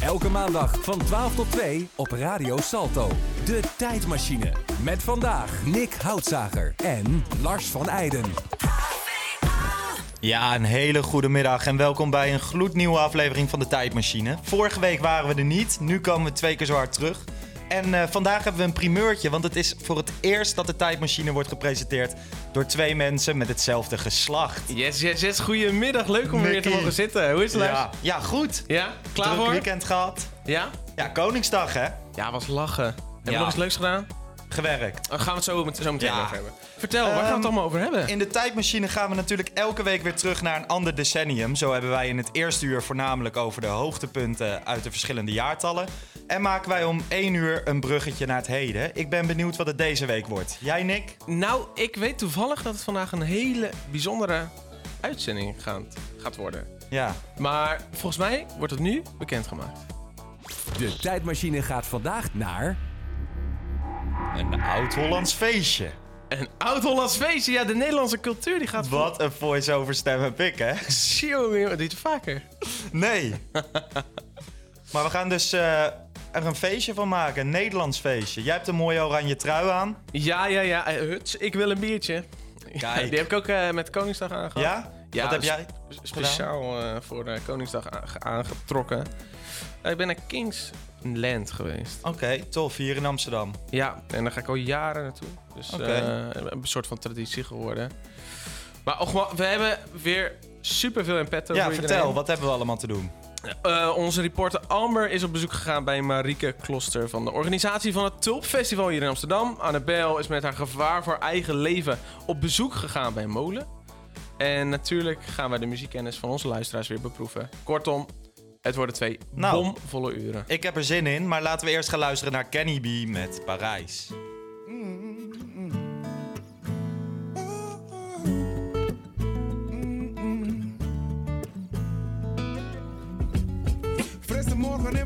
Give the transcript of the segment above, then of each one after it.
Elke maandag van 12 tot 2 op Radio Salto. De tijdmachine. Met vandaag Nick Houtzager en Lars van Eijden. Ja, een hele goede middag en welkom bij een gloednieuwe aflevering van de Tijdmachine. Vorige week waren we er niet, nu komen we twee keer zo hard terug. En eh, vandaag hebben we een primeurtje, want het is voor het eerst dat de Tijdmachine wordt gepresenteerd door twee mensen met hetzelfde geslacht. Yes, yes, yes. Goedemiddag. Leuk om weer te mogen zitten. Hoe is het, Lars? Ja, ja goed. Ja? Klaar Druk voor? weekend gehad. Ja? Ja, Koningsdag hè? Ja, was lachen. Hebben we Ja. nog iets leuks gedaan? Gewerkt. Daar gaan we het zo, met, zo meteen Ja. over hebben. Vertel, waar gaan we Ehm, het allemaal over hebben? In de tijdmachine gaan we natuurlijk elke week weer terug naar een ander decennium. Zo hebben wij in het eerste uur voornamelijk over de hoogtepunten uit de verschillende jaartallen. En maken wij om één uur een bruggetje naar het heden. Ik ben benieuwd wat het deze week wordt. Jij, Nick? Nou, ik weet toevallig dat het vandaag een hele bijzondere uitzending gaat, gaat worden. Ja. Maar volgens mij wordt het nu bekendgemaakt. De tijdmachine gaat vandaag naar... Een oud-Hollands feestje. Een oud-Hollands feestje. Ja, de Nederlandse cultuur die gaat... Wat een voice-over stem heb ik, hè? Jongen, jongen, dit vaker. Nee. maar we gaan dus eh, er een feestje van maken. Een Nederlands feestje. Jij hebt een mooie oranje trui aan. Ja, ja, ja. Eh, Huts, ik wil een biertje. Kijk. die heb ik ook eh, met Koningsdag aangehad. Ja? Ja, Wat heb jij? Speciaal eh, voor de Koningsdag aange- aangetrokken. Ik ben naar Kingsland geweest. Oké, tof. Hier in Amsterdam. Ja, en daar ga ik al jaren naartoe. Dus een soort van traditie geworden. Maar och, we hebben weer superveel in petto. Ja, vertel. Wat hebben we allemaal te doen? Eh, onze reporter Amber is op bezoek gegaan bij Marieke Kloster van de organisatie van het Tulpfestival hier in Amsterdam. Annabel is met haar gevaar voor eigen leven op bezoek gegaan bij Molen. En natuurlijk gaan wij de muziekkennis van onze luisteraars weer beproeven. Kortom, het worden twee Nou. bomvolle uren. Ik heb er zin in, maar laten we eerst gaan luisteren naar Kenny B met Parijs.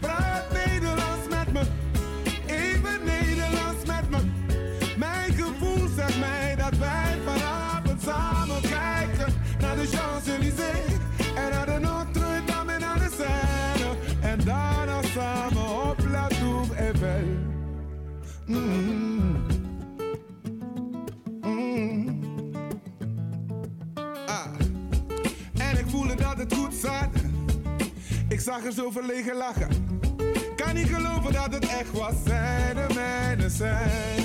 Praat Nederlands met me, even Nederlands met me Mijn gevoel zegt mij dat wij vanavond samen kijken Naar de Champs-Élysées en naar de Notre-Dame en naar de Seine En daarna samen op La Tour Eiffel Mm. Mm. Ah. En ik voelde dat het goed zat. Ik zag er zo verlegen lachen. Kan niet geloven dat het echt was. Zij de mijne zijn.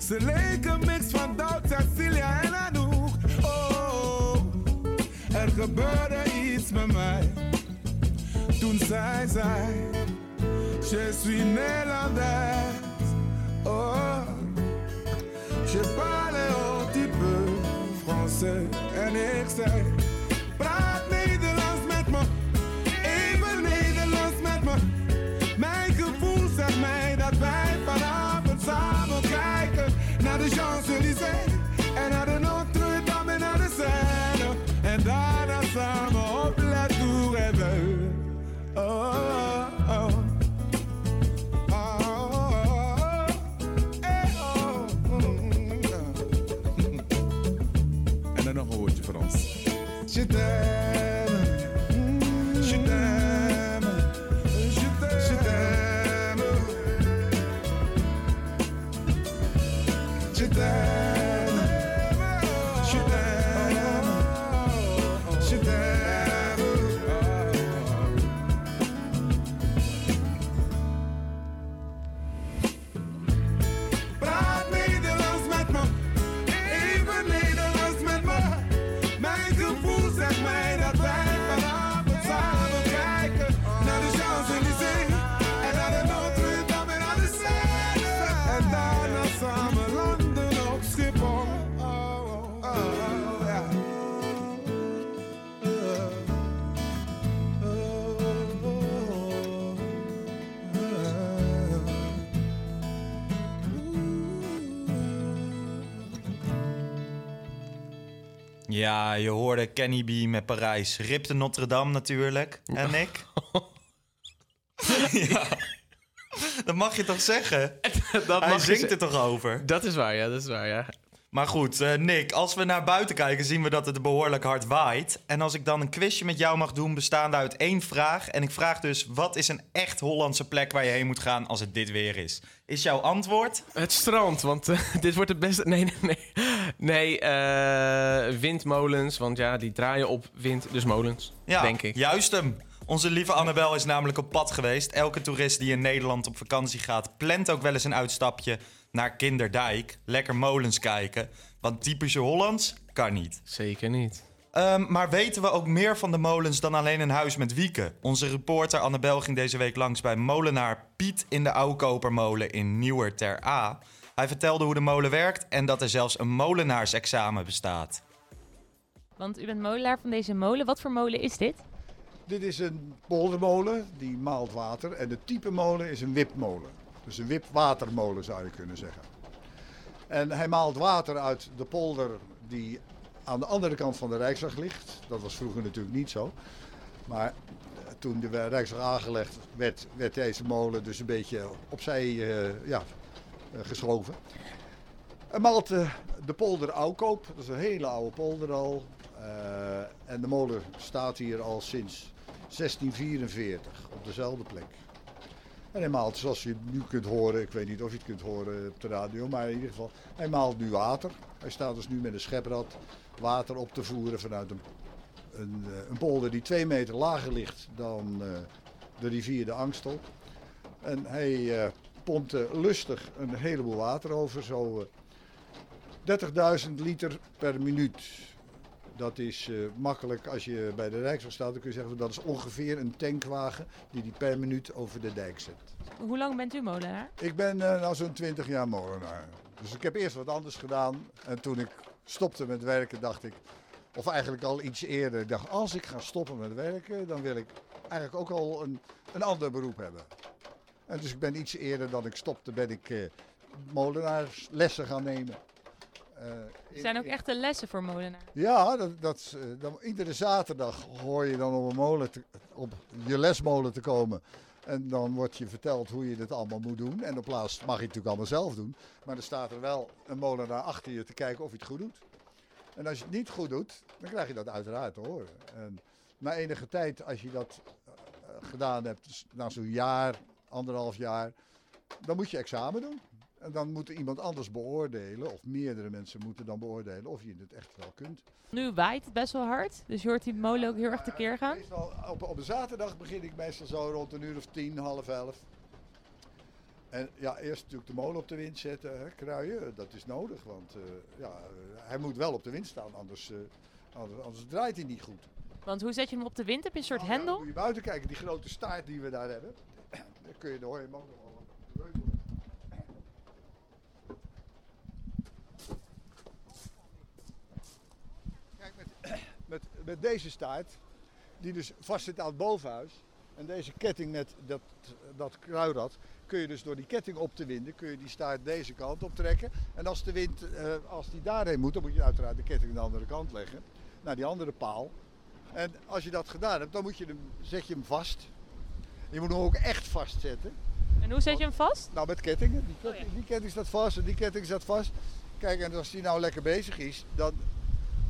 Ze leken mix van Doubt, Cecilia en Anouk. Oh, er gebeurde iets met mij. Toen zij zei, je suis Nederlands. Oh, je parle un petit peu français. En ik zei, Ja, je hoorde Kenny B met Parijs. Rip de Notre Dame natuurlijk. En Nick? ja. Dat mag je toch zeggen? dat Hij mag je zingt ze- er toch over? Dat is waar, ja, dat is waar, ja. Maar goed, eh, Nick, als we naar buiten kijken zien we dat het behoorlijk hard waait. En als ik dan een quizje met jou mag doen, bestaande uit één vraag. En ik vraag dus, wat is een echt Hollandse plek waar je heen moet gaan als het dit weer is? Is jouw antwoord? Het strand, want eh, dit wordt het beste... Nee, nee, nee. Nee, eh, windmolens, want ja, die draaien op wind, dus molens, Ja, denk ik. juist hem. Onze lieve Annabel is namelijk op pad geweest. Elke toerist die in Nederland op vakantie gaat, plant ook wel eens een uitstapje naar Kinderdijk. Lekker molens kijken. Want typische Hollands kan niet. Zeker niet. Ehm, maar weten we ook meer van de molens dan alleen een huis met wieken? Onze reporter Annabel ging deze week langs bij molenaar Piet in de Oukopermolen in Nieuwer ter A. Hij vertelde hoe de molen werkt en dat er zelfs een molenaarsexamen bestaat. Want u bent molenaar van deze molen. Wat voor molen is dit? Dit is een poldermolen die maalt water. En de type molen is een wipmolen. Dus een wipwatermolen zou je kunnen zeggen. En hij maalt water uit de polder die aan de andere kant van de Rijksweg ligt. Dat was vroeger natuurlijk niet zo. Maar toen de Rijksweg aangelegd werd, werd deze molen dus een beetje opzij eh, ja, eh, geschoven. Hij maalt eh, de polder Oukoop. Dat is een hele oude polder al. En de molen staat hier al sinds 1644 op dezelfde plek. En hij maalt, zoals je nu kunt horen, ik weet niet of je het kunt horen op de radio, maar in ieder geval, hij maalt nu water. Hij staat dus nu met een scheprad water op te voeren vanuit een, een, eh, een polder die twee meter lager ligt dan eh, de rivier de Angstel. En hij eh, pompt lustig een heleboel water over, zo eh, 30.000 liter per minuut. Dat is eh, makkelijk als je bij de Rijksweg staat. Dan kun je zeggen dat is ongeveer een tankwagen die die per minuut over de dijk zet. Hoe lang bent u molenaar? Ik ben eh, nou zo'n 20 jaar molenaar. Dus ik heb eerst wat anders gedaan. En toen ik stopte met werken dacht ik, of eigenlijk al iets eerder, ik dacht als ik ga stoppen met werken, dan wil ik eigenlijk ook al een, een ander beroep hebben. En dus ik ben iets eerder dan ik stopte, ben ik eh, molenaarslessen gaan nemen. Eh, Er zijn ook echte lessen voor molenaar. ja, dat, dat, eh, dan, iedere zaterdag hoor je dan op, een molen te- op je lesmolen te komen. En dan wordt je verteld hoe je dit allemaal moet doen. En op plaats mag je het natuurlijk allemaal zelf doen. Maar er staat er wel een molenaar achter je te kijken of je het goed doet. En als je het niet goed doet, dan krijg je dat uiteraard te horen. En na enige tijd, als je dat eh, gedaan hebt, dus na zo'n jaar, anderhalf jaar, dan moet je examen doen. En dan moet iemand anders beoordelen, of meerdere mensen moeten dan beoordelen of je het echt wel kunt. Nu waait het best wel hard, dus je hoort die molen ook heel erg tekeer gaan. Meestal, op, op een zaterdag begin ik meestal zo rond een uur of tien, half elf. En ja, eerst natuurlijk de molen op de wind zetten, hè, kruien. Dat is nodig, want eh, ja, hij moet wel op de wind staan, anders, eh, anders, anders draait hij niet goed. Want hoe zet je hem op de wind? Heb je een soort Nou ja, hendel? moet je buiten kijken, die grote staart die we daar hebben. Dan kun je, dan hoor je hem ook nog wel wat reukelen. Kijk, met, met, deze staart, die dus vast zit aan het bovenhuis. En deze ketting met dat, dat kruirad, kun je dus door die ketting op te winden, kun je die staart deze kant op trekken. En als de wind, eh, als die daarheen moet, dan moet je uiteraard de ketting aan de andere kant leggen. Naar die andere paal. En als je dat gedaan hebt, dan moet je hem, zet je hem vast. Je moet hem ook echt vastzetten. En hoe zet je hem vast? Nou, met kettingen. Die ketting, die ketting staat vast en die ketting staat vast. Kijk, en als die nou lekker bezig is, dan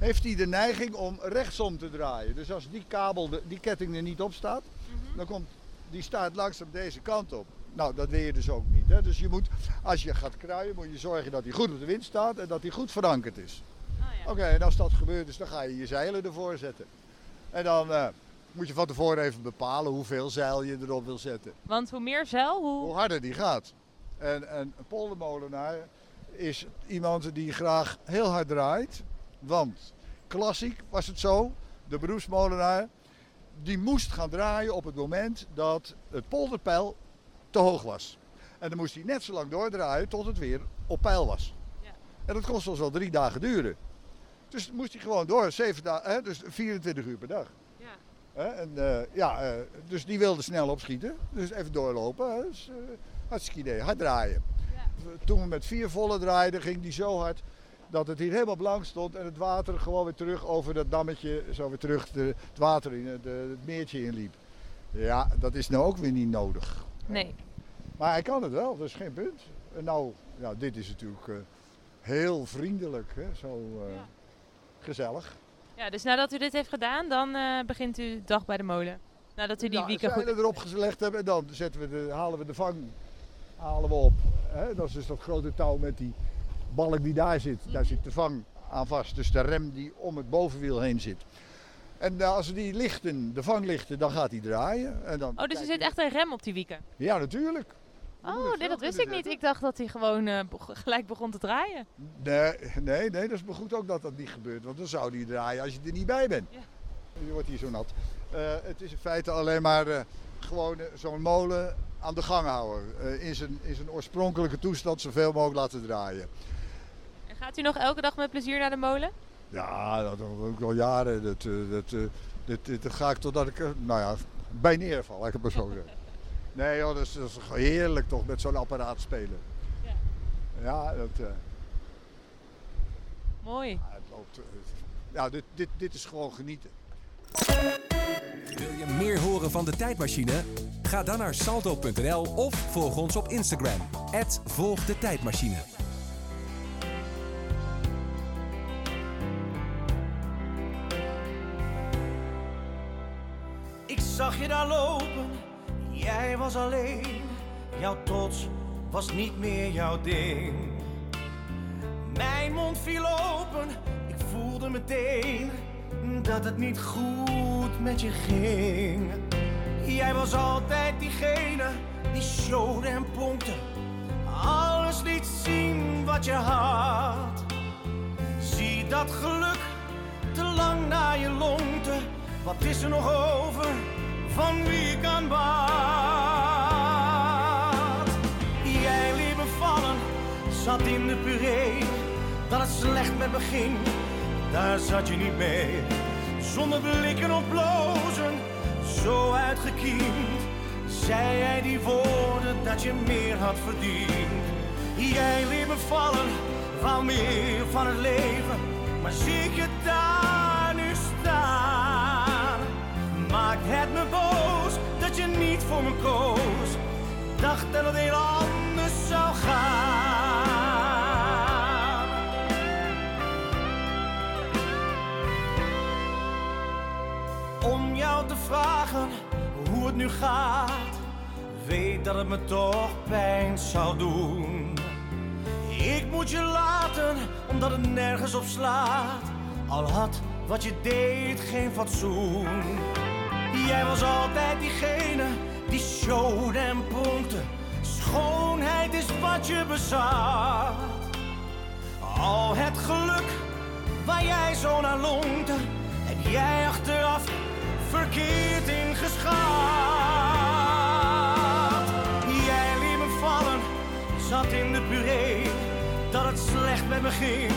heeft hij de neiging om rechtsom te draaien. Dus als die kabel, de- die ketting er niet op staat, dan komt die staart langzaam deze kant op. Nou, dat wil je dus ook niet. Hè? Dus je moet, als je gaat kruien, moet je zorgen dat hij goed op de wind staat en dat hij goed verankerd is. Oké, en als dat gebeurt is, dan ga je je zeilen ervoor zetten. En dan eh, moet je van tevoren even bepalen hoeveel zeil je erop wil zetten. Want hoe meer zeil, Hoe hoe... harder die gaat. En, en een poldermolenaar is iemand die graag heel hard draait. Want klassiek was het zo, de beroepsmolenaar, die moest gaan draaien op het moment dat het polderpeil te hoog was. En dan moest hij net zo lang doordraaien tot het weer op peil was. Ja. En dat kost ons wel drie dagen duren. Dus moest hij gewoon door, zeven dagen, dus 24 uur per dag. Ja. En, eh, ja, eh, dus die wilde snel opschieten. Dus even doorlopen. Hè, dus, eh, hartstikke idee. Hard draaien. Toen we met vier volle draaiden, ging die zo hard. Dat het hier helemaal blank stond en het water gewoon weer terug over dat dammetje, zo weer terug de, het water in, het, eh, het meertje inliep. Ja, dat is nou ook weer niet nodig. Nee. Maar hij kan het wel, dat is geen punt. En nou, ja, dit is natuurlijk eh, heel vriendelijk, hè? zo eh, Ja. gezellig. Ja, dus nadat u dit heeft gedaan, dan eh, begint u de dag bij de molen. Nadat u die Ja, wieken goed... erop gelegd hebben en dan zetten we de, halen we de vang halen we op. Hè? Dat is dus dat grote touw met die balk die daar zit. Daar zit de vang aan vast. Dus de rem die om het bovenwiel heen zit. En eh, als die lichten, de vang lichten, dan gaat hij draaien. En dan Oh, dus er zit echt een rem op die wieken? Ja, natuurlijk. Oh, nee, dat wist ik niet. Ik dacht dat hij gewoon eh, gelijk begon te draaien. Nee, nee, nee, dat is maar goed ook dat dat niet gebeurt. Want dan zou die draaien als je er niet bij bent. Ja. Je wordt hier zo nat. Eh, het is in feite alleen maar gewoon zo'n molen aan de gang houden. In, zijn, in zijn oorspronkelijke toestand zoveel mogelijk laten draaien. Gaat u nog elke dag met plezier naar de molen? Ja, dat doe ik al jaren. Dat, eh, dat, eh, dat, dat, dat ga ik totdat ik, eh, nou ja, bij neerval, laat ik het maar zo zeggen. Nee joh, dat is, dat is heerlijk toch met zo'n apparaat spelen. Ja. Ja, dat... eh, Mooi. Ja, het loopt, ja dit, dit, dit is gewoon genieten. Wil je meer horen van de tijdmachine? Ga dan naar salto.nl of volg ons op Instagram. Volg zag je daar lopen, jij was alleen. Jouw trots was niet meer jouw ding. Mijn mond viel open, ik voelde meteen dat het niet goed met je ging. Jij was altijd diegene die showde en pompte. Alles liet zien wat je had. Zie dat geluk te lang naar je longte. Wat is er nog over van wie ik aan bad? Jij liet vallen, zat in de puree. Dat het slecht met me daar zat je niet mee. Zonder blikken of blozen, zo uitgekiend. Zei jij die woorden dat je meer had verdiend. Jij liet vallen, wou meer van het leven. Maar zie ik je daar Het me boos dat je niet voor me koos. Dacht dat het heel anders zou gaan. Om jou te vragen hoe het nu gaat. Weet dat het me toch pijn zou doen. Ik moet je laten, omdat het nergens op slaat. Al had wat je deed geen fatsoen. Jij was altijd diegene die showde en pronkte. Schoonheid is wat je bezat. Al het geluk waar jij zo naar longte, heb jij achteraf verkeerd ingeschat. Jij liet me vallen, zat in de puree, dat het slecht met me ging,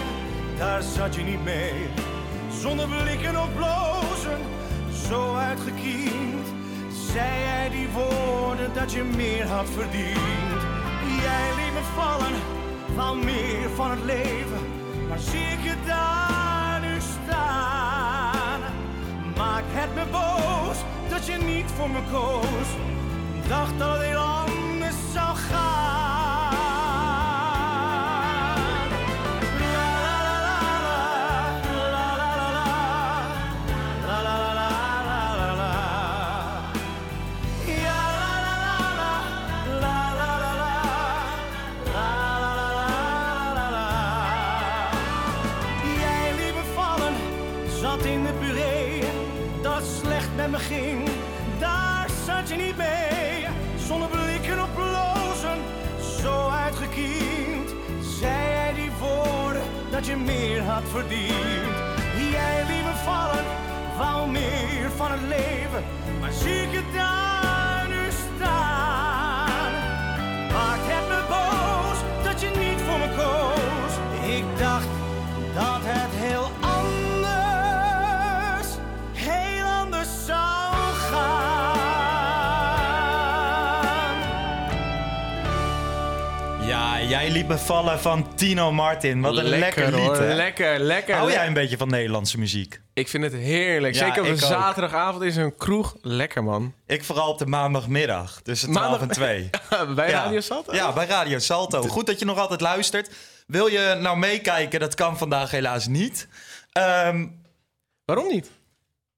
daar zat je niet mee. Zonder blikken of blozen, zo uitgekiend, zei jij die woorden dat je meer had verdiend. Jij liet me vallen, wou meer van het leven, maar zie ik je daar nu staan? Maakt het me boos dat je niet voor me koos. Dacht dat het heel anders zou gaan. Had verdiend. Jij liet me vallen, wou meer van het leven, maar zie ik daar gaan. Ja, jij liet me vallen van Tino Martin. Wat een lekker, lied, hoor. Lekker, lekker. Hou jij een beetje van Nederlandse muziek? Ik vind het heerlijk. Ja, Zeker op een zaterdagavond is een kroeg. Lekker, man. Ik vooral op de maandagmiddag, tussen 12 Maandag- en 2. Bij Ja. Radio Salto? Ja, bij Radio Salto. Goed dat je nog altijd luistert. Wil je nou meekijken? Dat kan vandaag helaas niet. Ehm, Waarom niet?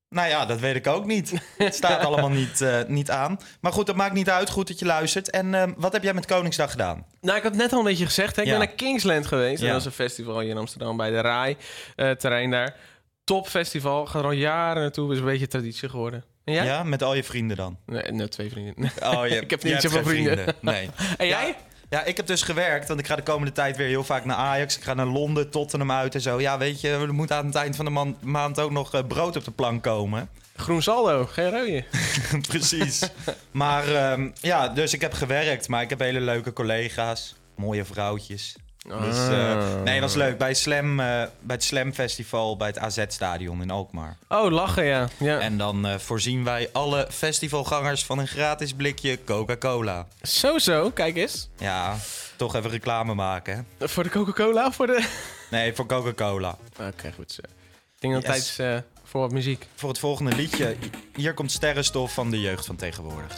Nou ja, dat weet ik ook niet. Het staat allemaal niet, eh, niet aan. Maar goed, dat maakt niet uit. Goed dat je luistert. En ehm, wat heb jij met Koningsdag gedaan? Nou, ik had net al een beetje gezegd. Hè? Ik Ja. ben naar Kingsland geweest. Ja. Dat is een festival hier in Amsterdam bij de Rai. eh, terrein daar. Top festival. Gaat er al jaren naartoe. Is een beetje traditie geworden. En jij? Ja, met al je vrienden dan? Nee, nee, twee vrienden. Oh, je, Ik heb niet zoveel vrienden. Nee. En jij? Ja, ik heb dus gewerkt, want ik ga de komende tijd weer heel vaak naar Ajax. Ik ga naar Londen, Tottenham uit en zo. Ja, weet je, er moet aan het eind van de maand ook nog eh, brood op de plank komen. Groen saldo. Geen rode. Precies. maar ehm, ja, dus ik heb gewerkt, maar ik heb hele leuke collega's. Mooie vrouwtjes. Dus, eh, Ah. nee, was leuk. Bij, Slam, eh, bij het Slam Festival bij het AZ-stadion in Alkmaar. Oh, lachen, ja. ja. En dan eh, voorzien wij alle festivalgangers van een gratis blikje Coca-Cola. Zo, zo. Kijk eens. Ja, toch even reclame maken, hè? Voor de Coca-Cola of voor de... Nee, voor Coca-Cola. Oké, goed zo. Ik denk dat het Yes. tijd is voor wat muziek. Voor het volgende liedje, hier komt sterrenstof van de jeugd van tegenwoordig.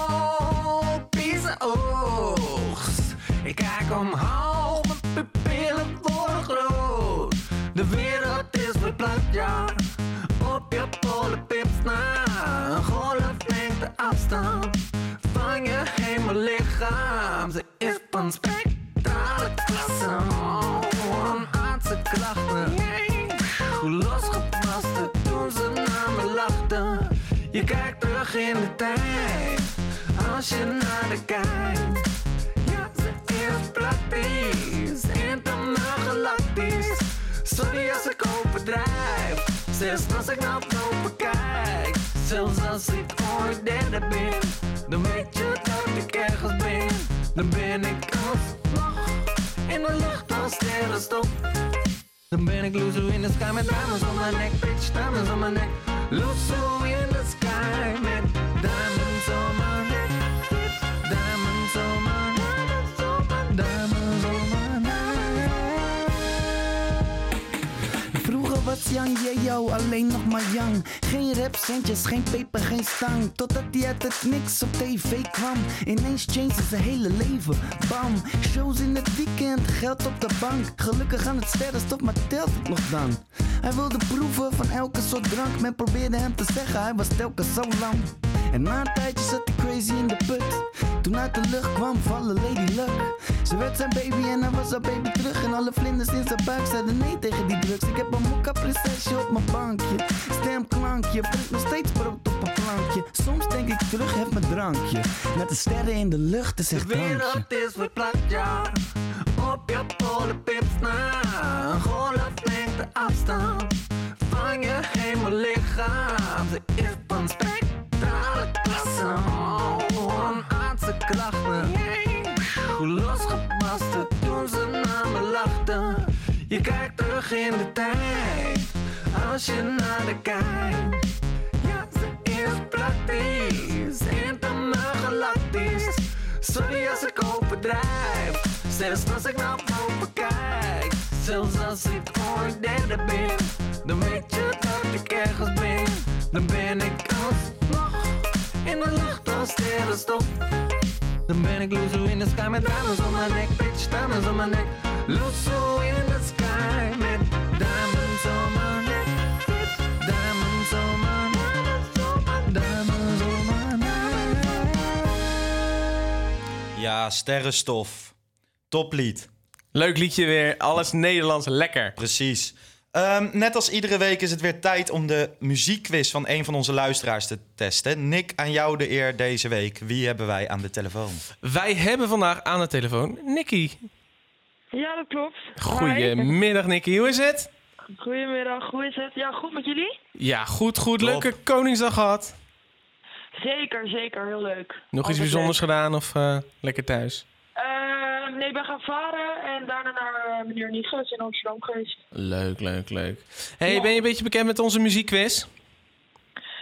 Oogst. Ik kijk omhoog, mijn pupillen worden groot. De wereld is verplaatst, ja. Op je polenpips na. Een golf neemt de afstand van je hemellichaam. Ze is van spectrale klasse. Een aardse klachten. Hoe losgepaste toen ze naar me lachten. Je kijkt terug in de tijd, als je naar de kijkt. Ja, ze is praktisch, intergalactisch. Sorry als ik overdrijf, zelfs als ik naar boven kijk. Zelfs als ik ooit derde ben, dan weet je dat ik ergens ben. Dan ben ik alsnog in de lucht als sterrenstof. Dan ben ik loser in the sky met diamonds on my neck, bitch, diamonds on my neck. Loser in the sky met diamonds Yang Yeo alleen nog maar Yang. Geen rapcentjes, geen peper, geen stang. Totdat hij uit het niks op tv kwam. Ineens changed zijn hele leven. Bam, shows in het weekend, geld op de bank. Gelukkig aan het sterrenstof, maar telt nog dan? Hij wilde proeven van elke soort drank. Men probeerde hem te zeggen, hij was telkens zo lang. En na een tijdje zat hij crazy in de put. Toen uit de lucht kwam vallen Lady Luck. Ze werd zijn baby en hij was haar baby terug. En alle vlinders in zijn buik zeiden nee tegen die drugs. Ik heb een mokka prinsesje op mijn bankje. Stemklankje, brengt nog steeds brood op een plankje. Soms denk ik terug, heb mijn drankje. Met de sterren in de lucht, is echt drankje. wereld is verplaatst, ja. Op je polenpips na. Golf neemt de afstand van je hemellichaam. Ze is van spectrale klasse. Een aardse klachten. Hoe losgebarsten toen ze naar me lachten. Je kijkt terug in de tijd, als je naar de kijkt. Ja, ze is praktisch, intergalactisch. Sorry als ik overdrijf, zelfs als ik naar boven kijk. Zelfs als ik ooit derde ben, dan weet je dat ik ergens ben. Dan ben ik alsnog in de lucht als sterrenstof. Dan ben ik loser in the sky met diamonds on my neck, bitch, diamonds on my neck. Loser in the sky met diamonds on my neck, bitch, diamonds on my neck, diamonds on my neck. Ja, sterrenstof. Toplied. Leuk liedje weer. Alles Nederlands. Lekker. Precies. Ehm, net als iedere week is het weer tijd om de muziekquiz van een van onze luisteraars te testen. Nick, aan jou de eer deze week. Wie hebben wij aan de telefoon? Wij hebben vandaag aan de telefoon Nicky. Ja, dat klopt. Goedemiddag Nicky. Hoe is het? Goedemiddag, hoe is het? Ja, goed met jullie? Ja, goed, goed. Top. Leuke Koningsdag gehad. Zeker, zeker, heel leuk. Nog iets bijzonders leuk. gedaan of eh, lekker thuis? Eh, nee, ik ben gaan varen en daarna naar eh, meneer Niges in Amsterdam geweest. Leuk, leuk, leuk. Hey, Ja. ben je een beetje bekend met onze muziekquiz?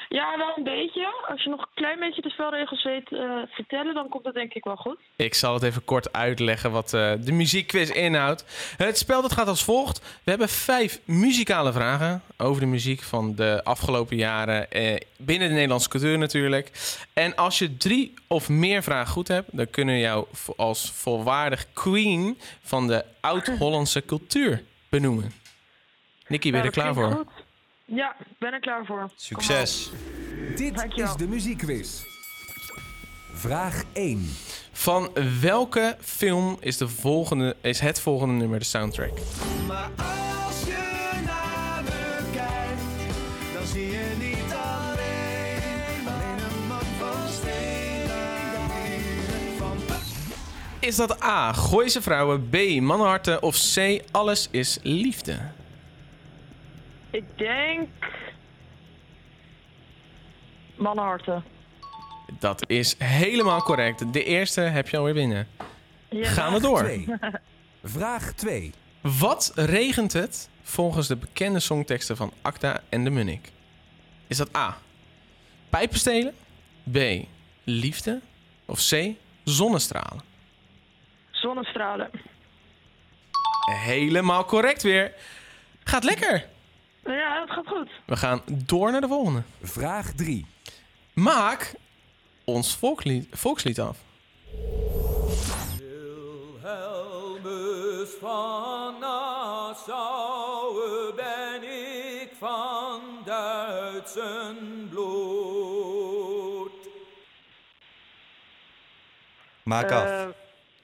Ja, wel een beetje. Als je nog een klein beetje de spelregels weet eh, vertellen, dan komt dat denk ik wel goed. Ik zal het even kort uitleggen wat eh, de muziekquiz inhoudt. Het spel dat gaat als volgt. We hebben vijf muzikale vragen over de muziek van de afgelopen jaren. Eh, binnen de Nederlandse cultuur natuurlijk. En als je drie of meer vragen goed hebt, dan kunnen we jou als volwaardig queen van de oud-Hollandse cultuur benoemen. Nicky, ben je Nou, er klaar dat klinkt voor? goed. Ja, ik ben er klaar voor. Succes. Dit Dankjewel. is de muziekquiz. Vraag 1. Van welke film is, de volgende, is het volgende nummer de soundtrack? Maar als je naar me kijkt, dan zie je niet alleen, alleen een man van steen. Van Is dat A. Gooise vrouwen, B. Mannenharten of C. Alles is liefde? Ik denk... Mannenharten. Dat is helemaal correct. De eerste heb je alweer binnen. Ja. Gaan we door. 2. Vraag 2. Wat regent het volgens de bekende songteksten van Acta en de Munnik? Is dat A. Pijpenstelen? B. Liefde? Of C. Zonnestralen? Zonnestralen. Helemaal correct weer. Gaat lekker. Ja, dat gaat goed. We gaan door naar de volgende. Vraag 3. Maak ons volkslied, volkslied af. Wilhelmus van Nassau ben ik van Duitsen bloed. Maak af. Eh,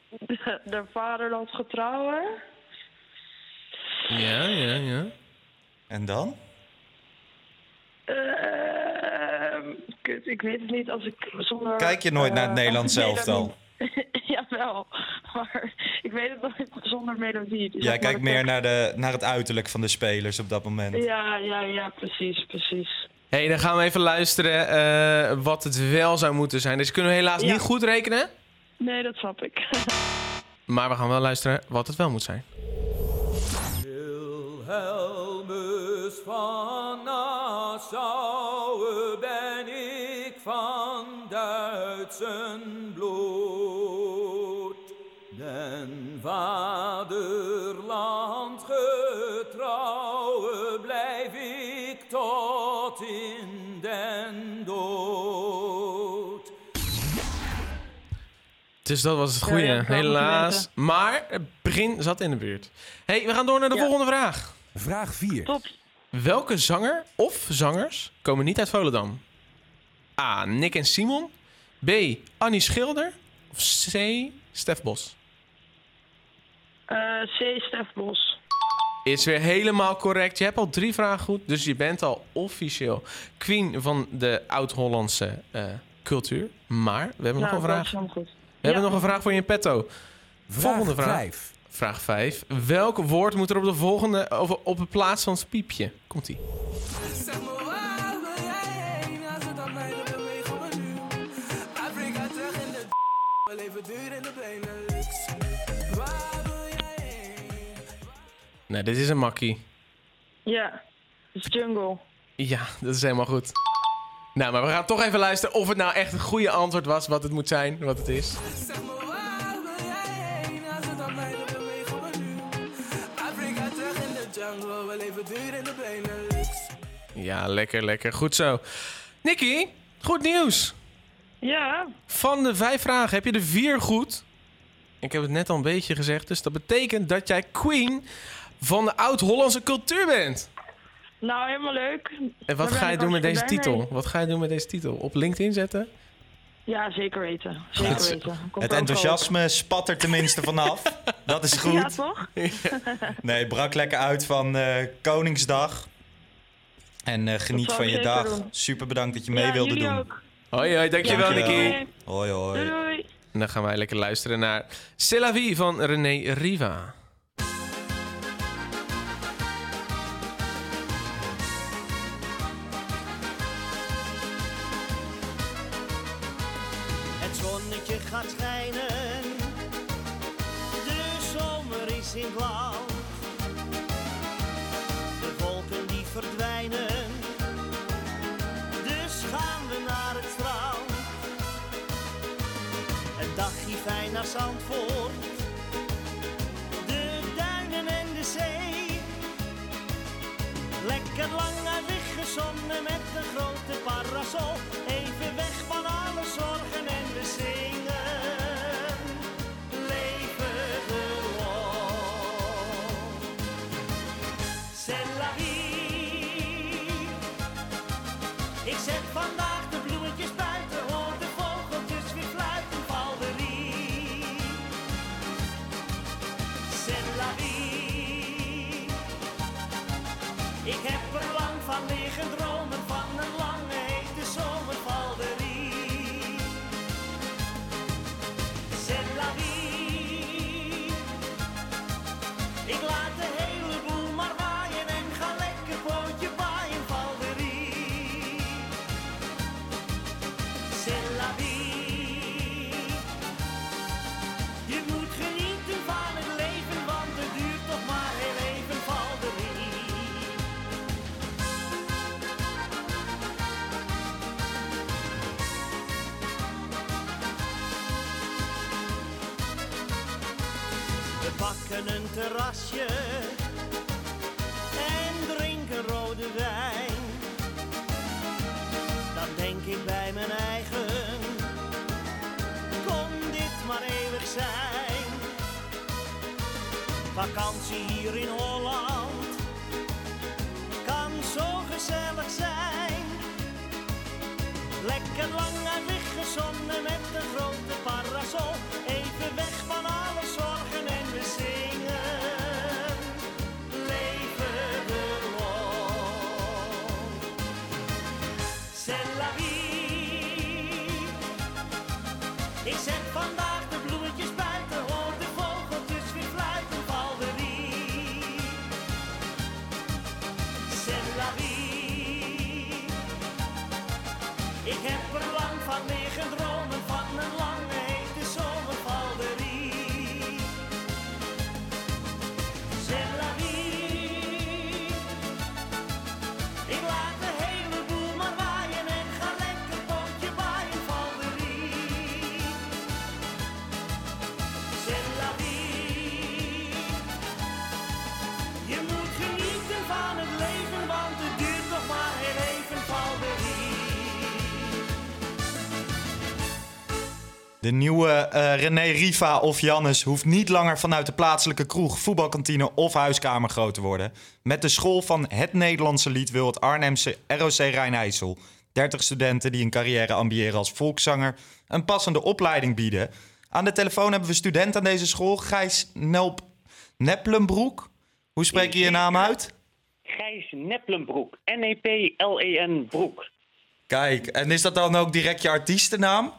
de, de vaderlandsgetrouwen. Ja, ja, ja. En dan? Ehm, kut, ik weet het niet als ik zonder... Kijk je nooit naar het eh, Nederlands melodie- elftal? Jawel, maar ik weet het nooit zonder melodie. Dus Jij kijkt meer naar, de, naar het uiterlijk van de spelers op dat moment. Ja, ja, ja, precies, precies. hey, dan gaan we even luisteren eh, wat het wel zou moeten zijn. Dus kunnen we helaas Ja. niet goed rekenen. Nee, dat snap ik. Maar we gaan wel luisteren wat het wel moet zijn. Van Nassau ben ik van Duitsen bloed. Den vaderland getrouwe blijf ik tot in den dood. Dus dat was het goede. ja, helaas. Maar het begin zat in de buurt. hey, we gaan door naar de Ja. volgende vraag. Vraag 4. Top. Welke zanger of zangers komen niet uit Volendam? A. Nick en Simon. B. Annie Schilder. Of C. Stef Bos. Eh, C. Stef Bos. Is weer helemaal correct. Je hebt al drie vragen goed, dus je bent al officieel queen van de oud-Hollandse eh, cultuur. Maar we hebben nog Nou, een dat vraag. is helemaal goed. We hebben nog een vraag voor je in petto. Volgende Vraag vraag. 5. Vraag 5. Welk woord moet er op de volgende of op de plaats van het piepje? Komt ie. Nee, dit is een makkie. Ja, het is Jungle. Ja, dat is helemaal goed. Nou, maar we gaan toch even luisteren of het nou echt een goede antwoord was, wat het moet zijn, wat het is. De we leven duur in de Benelux. Ja, lekker, lekker. Goed zo. Nicky, goed nieuws. Ja, Van de vijf vragen heb je er vier goed. Ik heb het net al een beetje gezegd, dus dat betekent dat jij queen van de oud-Hollandse cultuur bent. nou helemaal leuk. En wat Daar ga je doen met deze titel? Wat ga je doen met deze titel? Op LinkedIn zetten? Ja, zeker weten. Zeker Het- weten. Komt Het enthousiasme spat er tenminste vanaf. Dat is wel. Ja, goed. toch? Nee, brak lekker uit van eh, Koningsdag. En eh, geniet van je dag. doen. Super bedankt dat je mee ja, wilde doen. ook. Hoi, hoi, dankjewel, Dankjewel. Nicky. Hoi hoi. Doei, doei. En dan gaan wij lekker luisteren naar C'est la vie van René Riva. Gaat schijnen, de zomer is in blauw. De wolken die verdwijnen, dus gaan we naar het strand. Een dagje fijn naar Zandvoort, de duinen en de zee. Lekker lang uit weggezonnen met een grote parasol. Terrasje en drinken rode wijn. Dan denk ik bij mijn eigen, kon dit maar eeuwig zijn. Vakantie hier in Holland kan zo gezellig zijn. Lekker lang uit weggezonnen met een grote parasol. Even weg van De nieuwe eh, René Riva of Jannes hoeft niet langer vanuit de plaatselijke kroeg, voetbalkantine of huiskamer groot te worden. Met de school van het Nederlandse lied wil het Arnhemse ROC Rijnijssel 30 studenten die een carrière ambiëren als volkszanger een passende opleiding bieden. Aan de telefoon hebben we student aan deze school, Gijs Nelp Neplenbroek. Hoe spreek je je naam uit? Gijs Neplenbroek. N-E-P-L-E-N Broek. Kijk, en is dat dan ook direct je artiestennaam?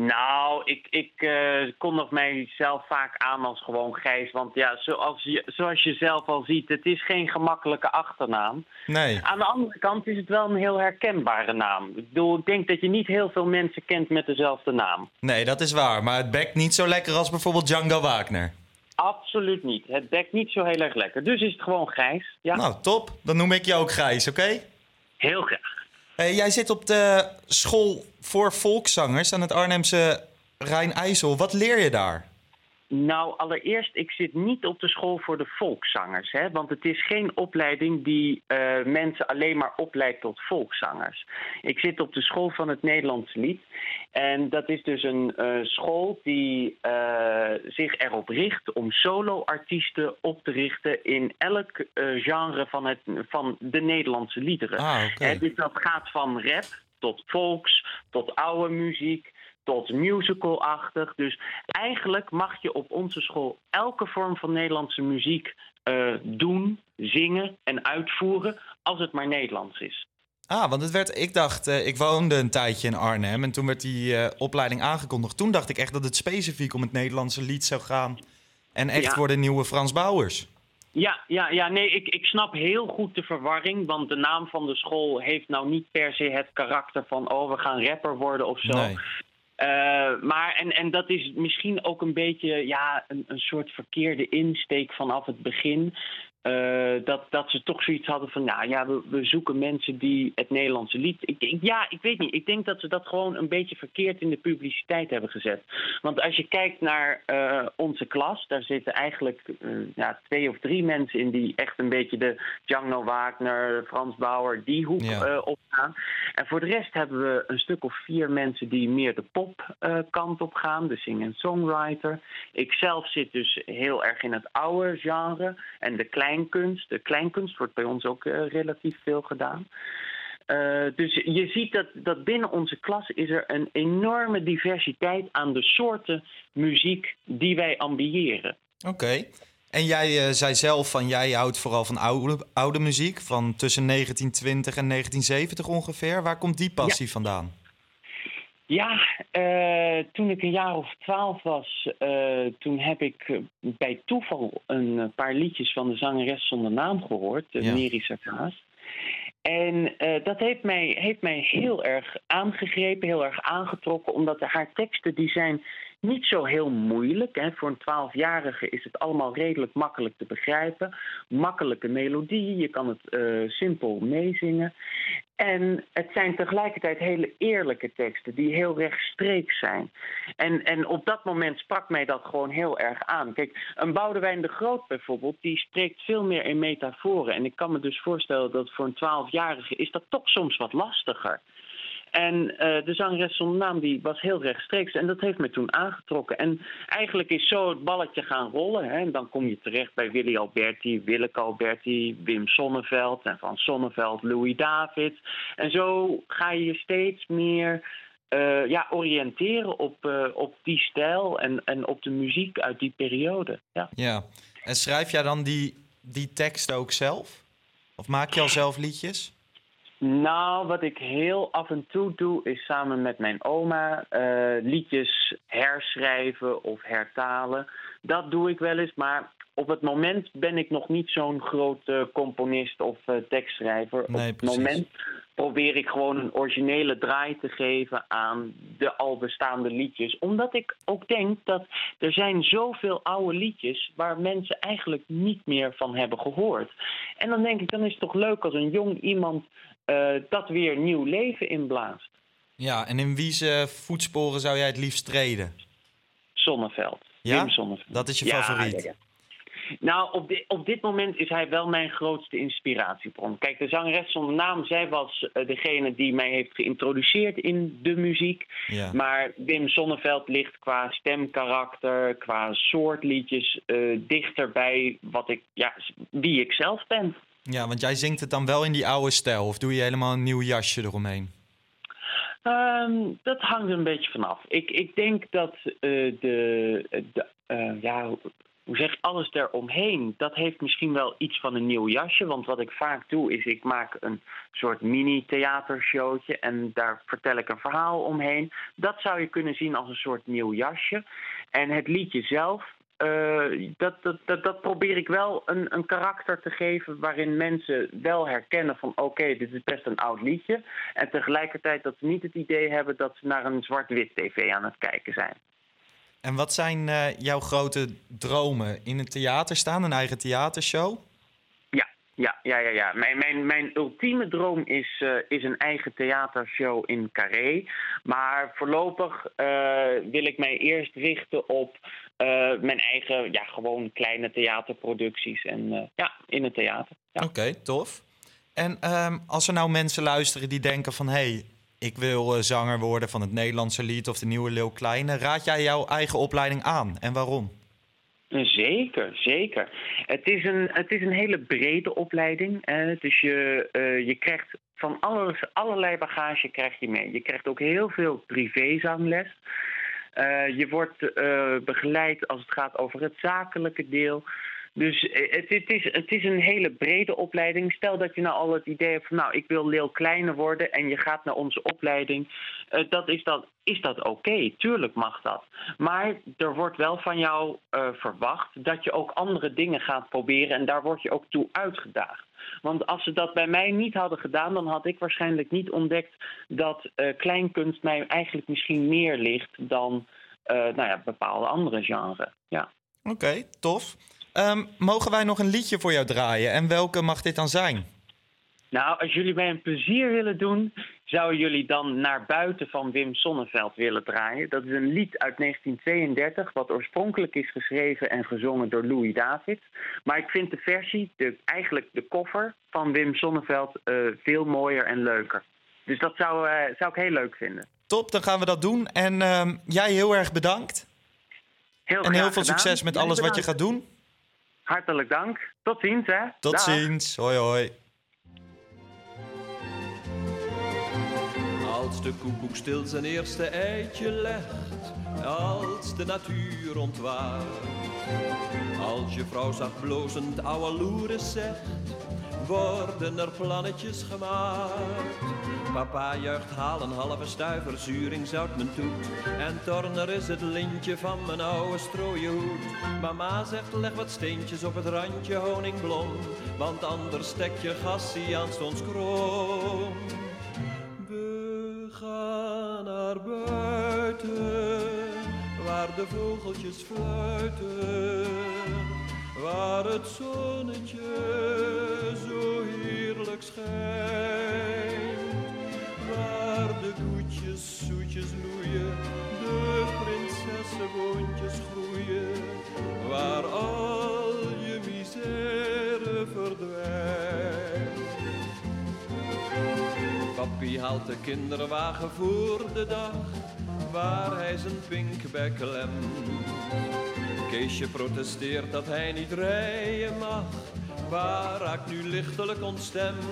Nou, ik, ik eh, kondig mijzelf vaak aan als gewoon Gijs. Want ja, zoals je, zoals je zelf al ziet, het is geen gemakkelijke achternaam. Nee. Aan de andere kant is het wel een heel herkenbare naam. Ik bedoel, ik denk dat je niet heel veel mensen kent met dezelfde naam. Nee, dat is waar. Maar het bekt niet zo lekker als bijvoorbeeld Django Wagner. Absoluut niet. Het dekt niet zo heel erg lekker. Dus is het gewoon Gijs. Ja, Nou, top. Dan noem ik je ook Gijs, oké? heel graag. Hey, jij zit op de school voor volkszangers aan het Arnhemse Rijn-IJssel. Wat leer je daar? Nou, allereerst, ik zit niet op de school voor de volkszangers. Hè, want het is geen opleiding die eh, mensen alleen maar opleidt tot volkszangers. Ik zit op de school van het Nederlands lied. En dat is dus een eh, school die eh, zich erop richt om solo-artiesten op te richten in elk genre van, het, van de Nederlandse liederen. Ah. Hè, dus dat gaat van rap tot volks, tot oude muziek, tot musical-achtig. Dus eigenlijk mag je op onze school elke vorm van Nederlandse muziek eh, doen, zingen en uitvoeren, als het maar Nederlands is. Ah, want het werd, ik dacht, eh, ik woonde een tijdje in Arnhem en toen werd die eh, opleiding aangekondigd. Toen dacht ik echt dat het specifiek om het Nederlandse lied zou gaan. En echt Ja. voor de nieuwe Frans Bauers. Ja, ja, ja nee, ik, ik snap heel goed de verwarring. Want de naam van de school heeft nou niet per se het karakter van... oh, we gaan rapper worden of zo. Nee. Eh, maar, en, en dat is misschien ook een beetje ja, een, een soort verkeerde insteek vanaf het begin. Eh, dat, dat ze toch zoiets hadden van, nou ja, we, we zoeken mensen die het Nederlandse lied. Ik, ik- ja, ik weet niet. Ik denk dat ze dat gewoon een beetje verkeerd in de publiciteit hebben gezet. Want als je kijkt naar eh, onze klas, daar zitten eigenlijk eh, ja, twee of drie mensen in die echt een beetje de Django Wagner, Frans Bauer, die hoek Ja. opgaan. En voor de rest hebben we een stuk of vier mensen die meer de popkant op gaan, de singer-songwriter. Ik zelf zit dus heel erg in het oude genre en de kleinkunst. De kleinkunst wordt bij ons ook eh, relatief veel gedaan. Eh, dus je ziet dat, dat binnen onze klas is er een enorme diversiteit aan de soorten muziek die wij ambiëren. Oké. En jij eh, zei zelf van jij houdt vooral van oude, oude muziek, van tussen 1920 en 1970 ongeveer. Waar komt die passie vandaan? Ja, eh, toen ik een jaar of twaalf was, eh, toen heb ik eh, bij toeval een paar liedjes van de zangeres zonder naam gehoord, Ja. Miri Sarkaas. En dat heeft mij, heeft mij heel erg aangegrepen, heel erg aangetrokken, omdat haar teksten die zijn niet zo heel moeilijk. Hè. Voor een twaalfjarige is het allemaal redelijk makkelijk te begrijpen. Makkelijke melodie, je kan het eh, simpel meezingen. En het zijn tegelijkertijd hele eerlijke teksten die heel rechtstreeks zijn. En, en op dat moment sprak mij dat gewoon heel erg aan. Kijk, een Boudewijn de Groot bijvoorbeeld, die spreekt veel meer in metaforen. En ik kan me dus voorstellen dat voor een twaalfjarige is dat toch soms wat lastiger. En eh, de zangeres zonder naam die was heel rechtstreeks. En dat heeft me toen aangetrokken. En eigenlijk is zo het balletje gaan rollen. Hè. En dan kom je terecht bij Willy Alberti, Willeke Alberti, Wim Sonneveld en Van Sonneveld, Louis David. En zo ga je je steeds meer eh, ja, oriënteren op, eh, op die stijl en, en op de muziek uit die periode. Ja. Ja. En schrijf jij dan die, die teksten ook zelf? Of maak je al zelf liedjes? Nou, wat ik heel af en toe doe, is samen met mijn oma eh, liedjes herschrijven of hertalen. Dat doe ik wel eens, maar op het moment ben ik nog niet zo'n grote componist of eh, tekstschrijver. Nee, op het precies. moment probeer ik gewoon een originele draai te geven aan de al bestaande liedjes. Omdat ik ook denk dat er zijn zoveel oude liedjes waar mensen eigenlijk niet meer van hebben gehoord. En dan denk ik, dan is het toch leuk als een jong iemand eh, dat weer nieuw leven inblaast. Ja, en in wie voetsporen zou jij het liefst treden? Zonneveld. Ja? Wim Sonneveld. Dat is je Ja, favoriet? ja. Nou, op, di- op dit moment is hij wel mijn grootste inspiratiebron. Kijk, de zangeres zonder naam, zij was eh, degene die mij heeft geïntroduceerd in de muziek. Ja. Maar Wim Sonneveld ligt qua stemkarakter, qua soort liedjes eh, dichter bij wat ik, ja, wie ik zelf ben. Ja, want jij zingt het dan wel in die oude stijl of doe je helemaal een nieuw jasje eromheen? Ehm, dat hangt er een beetje vanaf. Ik, ik denk dat eh, de, eh, ja, hoe zeg alles eromheen, dat heeft misschien wel iets van een nieuw jasje. Want wat ik vaak doe, is ik maak een soort mini-theatershowtje en daar vertel ik een verhaal omheen. Dat zou je kunnen zien als een soort nieuw jasje. En het liedje zelf, eh, dat, dat, dat, probeer ik wel een, een karakter te geven waarin mensen wel herkennen van oké, dit is best een oud liedje. En tegelijkertijd dat ze niet het idee hebben dat ze naar een zwart-wit tv aan het kijken zijn. En wat zijn eh, jouw grote dromen? In een theater staan, een eigen theatershow? Ja, ja, ja, ja. Mijn, mijn, mijn ultieme droom is, eh, is een eigen theatershow in Carré. Maar voorlopig eh, wil ik mij eerst richten op eh, mijn eigen, ja, gewoon kleine theaterproducties. En ja, in het theater. Ja. Oké, tof. En ehm, als er nou mensen luisteren die denken van... hé, hey, ik wil zanger worden van het Nederlandse lied of de nieuwe Leeuw Kleine... raad jij jouw eigen opleiding aan en waarom? Zeker, zeker. Het is een, het is een hele brede opleiding. Dus je, eh, je krijgt van alles, allerlei bagage krijg je mee. Je krijgt ook heel veel privézangles. Eh, je wordt eh, begeleid als het gaat over het zakelijke deel. Dus eh, het, het, is, het is een hele brede opleiding. Stel dat je nou al het idee hebt van nou, ik wil heel kleiner worden en je gaat naar onze opleiding. eh, dat is dat, is dat oké, tuurlijk mag dat. Maar er wordt wel van jou eh, verwacht dat je ook andere dingen gaat proberen en daar word je ook toe uitgedaagd. Want als ze dat bij mij niet hadden gedaan, dan had ik waarschijnlijk niet ontdekt dat kleinkunst mij eigenlijk misschien meer ligt dan nou ja, bepaalde andere genres. Ja. Oké, tof. Ehm, mogen wij nog een liedje voor jou draaien? En welke mag dit dan zijn? Nou, als jullie mij een plezier willen doen, zouden jullie dan naar buiten van Wim Sonneveld willen draaien. Dat is een lied uit 1932, wat oorspronkelijk is geschreven en gezongen door Louis David. Maar ik vind de versie, de, eigenlijk de koffer van Wim Sonneveld, eh, veel mooier en leuker. Dus dat zou, eh, zou ik heel leuk vinden. Top, dan gaan we dat doen. En ehm, jij heel erg bedankt. Heel en heel veel gedaan. succes met alles wat je gaat doen. Hartelijk dank. Tot ziens, hè. Tot Dag. ziens. Hoi hoi. Als de koekoek stil zijn eerste eitje legt, als de natuur ontwaart. Als je vrouw zacht blozend ouwe loeres zegt, worden er plannetjes gemaakt. Papa juicht haal een halve stuiver, zuring zout mijn toet. En Torner is het lintje van mijn oude strooien hoed. Mama zegt leg wat steentjes op het randje honingblom, want anders stek je gassie aanstonds krom. We gaan naar buiten, waar de vogeltjes fluiten, waar het zonnetje zo heerlijk schijnt, waar de koetjes zoetjes loeien, de prinsessenboontjes groeien, waar al je misère verdwijnt. Papi haalt de kinderwagen voor de dag, waar hij zijn pinkbek klemt. Keesje protesteert dat hij niet rijden mag, waar raakt nu lichtelijk ontstemd.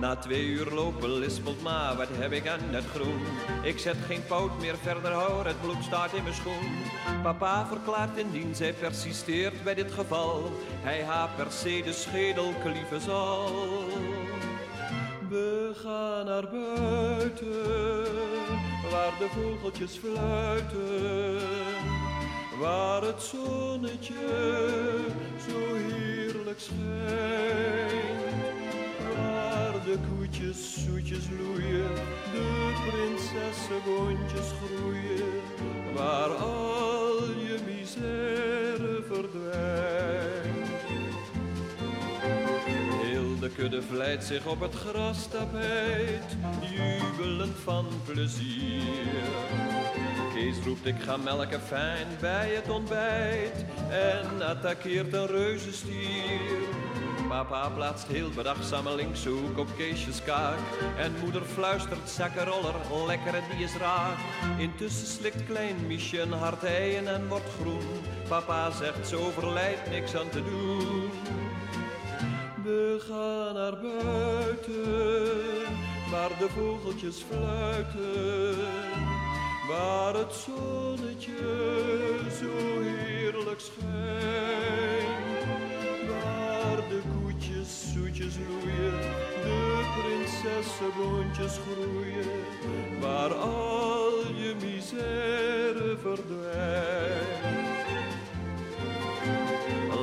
Na twee uur lopen lispelt ma, wat heb ik aan het groen? Ik zet geen poot meer verder, hoor, het bloed staat in mijn schoen. Papa verklaart indien zij persisteert bij dit geval, hij haar per se de schedel klieven zal. We gaan naar buiten, waar de vogeltjes fluiten, waar het zonnetje zo heerlijk schijnt, waar de koetjes zoetjes loeien, de prinsessenboontjes groeien, waar al je misère verdwijnt. Heel de kudde vlijt zich op het grastapijt, jubelend van plezier. Kees roept ik ga melken fijn bij het ontbijt en attaqueert een reuzenstier. Papa plaatst heel bedachtzaam een linkse hoek op Keesjes kaak en moeder fluistert zakkenroller, lekkere die is raak. Intussen slikt klein Miesje een hard eien en wordt groen. Papa zegt zo verleidt niks aan te doen. We gaan naar buiten, waar de vogeltjes fluiten, waar het zonnetje zo heerlijk schijnt, waar de koetjes zoetjes loeien, de prinsessenboontjes groeien, waar al je misère verdwijnt.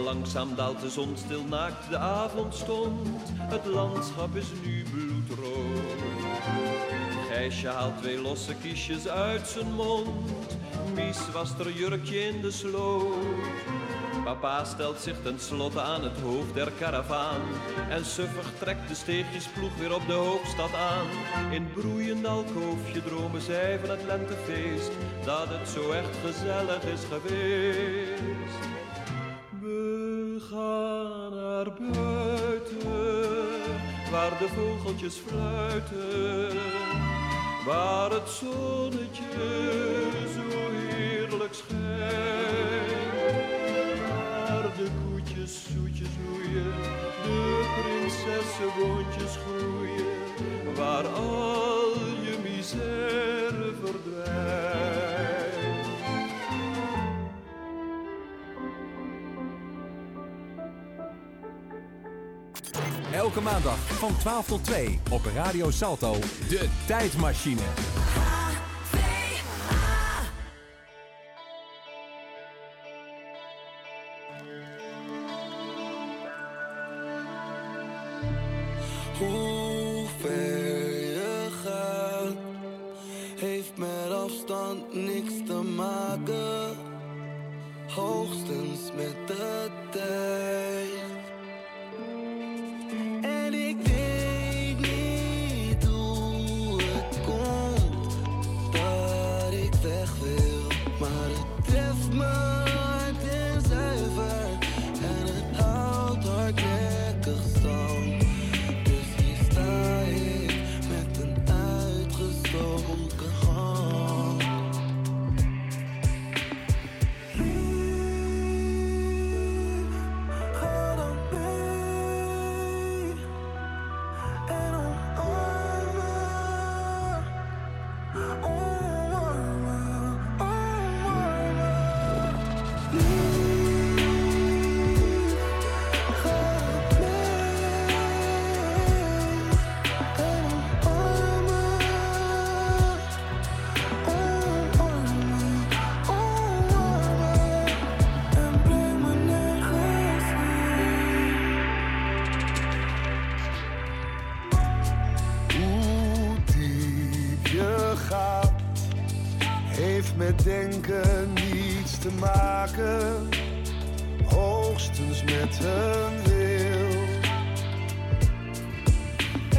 Langzaam daalt de zon stil naakt, de avond stond. Het landschap is nu bloedrood. Gijsje haalt twee losse kiesjes uit zijn mond. Mies was er jurkje in de sloot. Papa stelt zich tenslotte aan het hoofd der karavaan. En suffig trekt de steegjesploeg weer op de hoofdstad aan. In broeiend alkoofje dromen zij van het lentefeest. Dat het zo echt gezellig is geweest. We gaan naar buiten, waar de vogeltjes fluiten, waar het zonnetje zo heerlijk schijnt. Waar de koetjes zoetjes roeien, de prinsessenwondjes groeien, waar al je misère Elke maandag van 12 tot 2 op Radio Salto. De Tijdmachine. Heeft met denken niets te maken, hoogstens met een wil.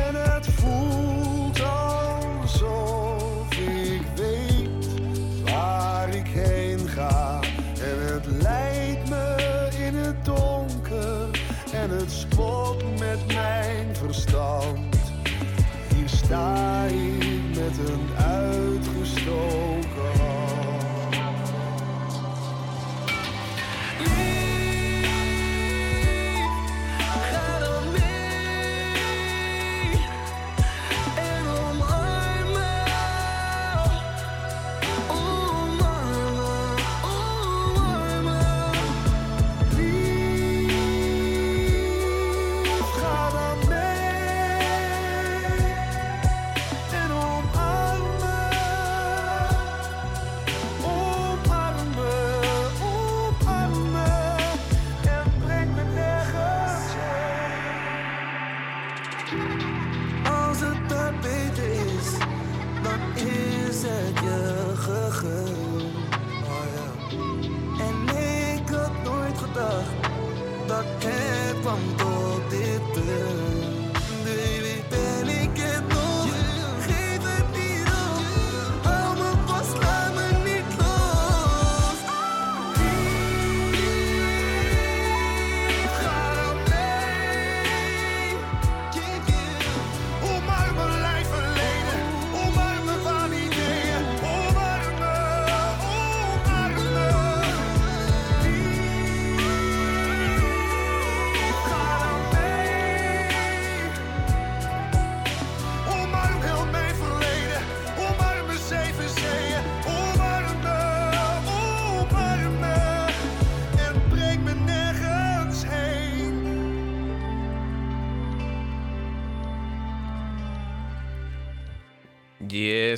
En het voelt alsof ik weet waar ik heen ga. En het leidt me in het donker en het spot met mijn verstand. Hier sta ik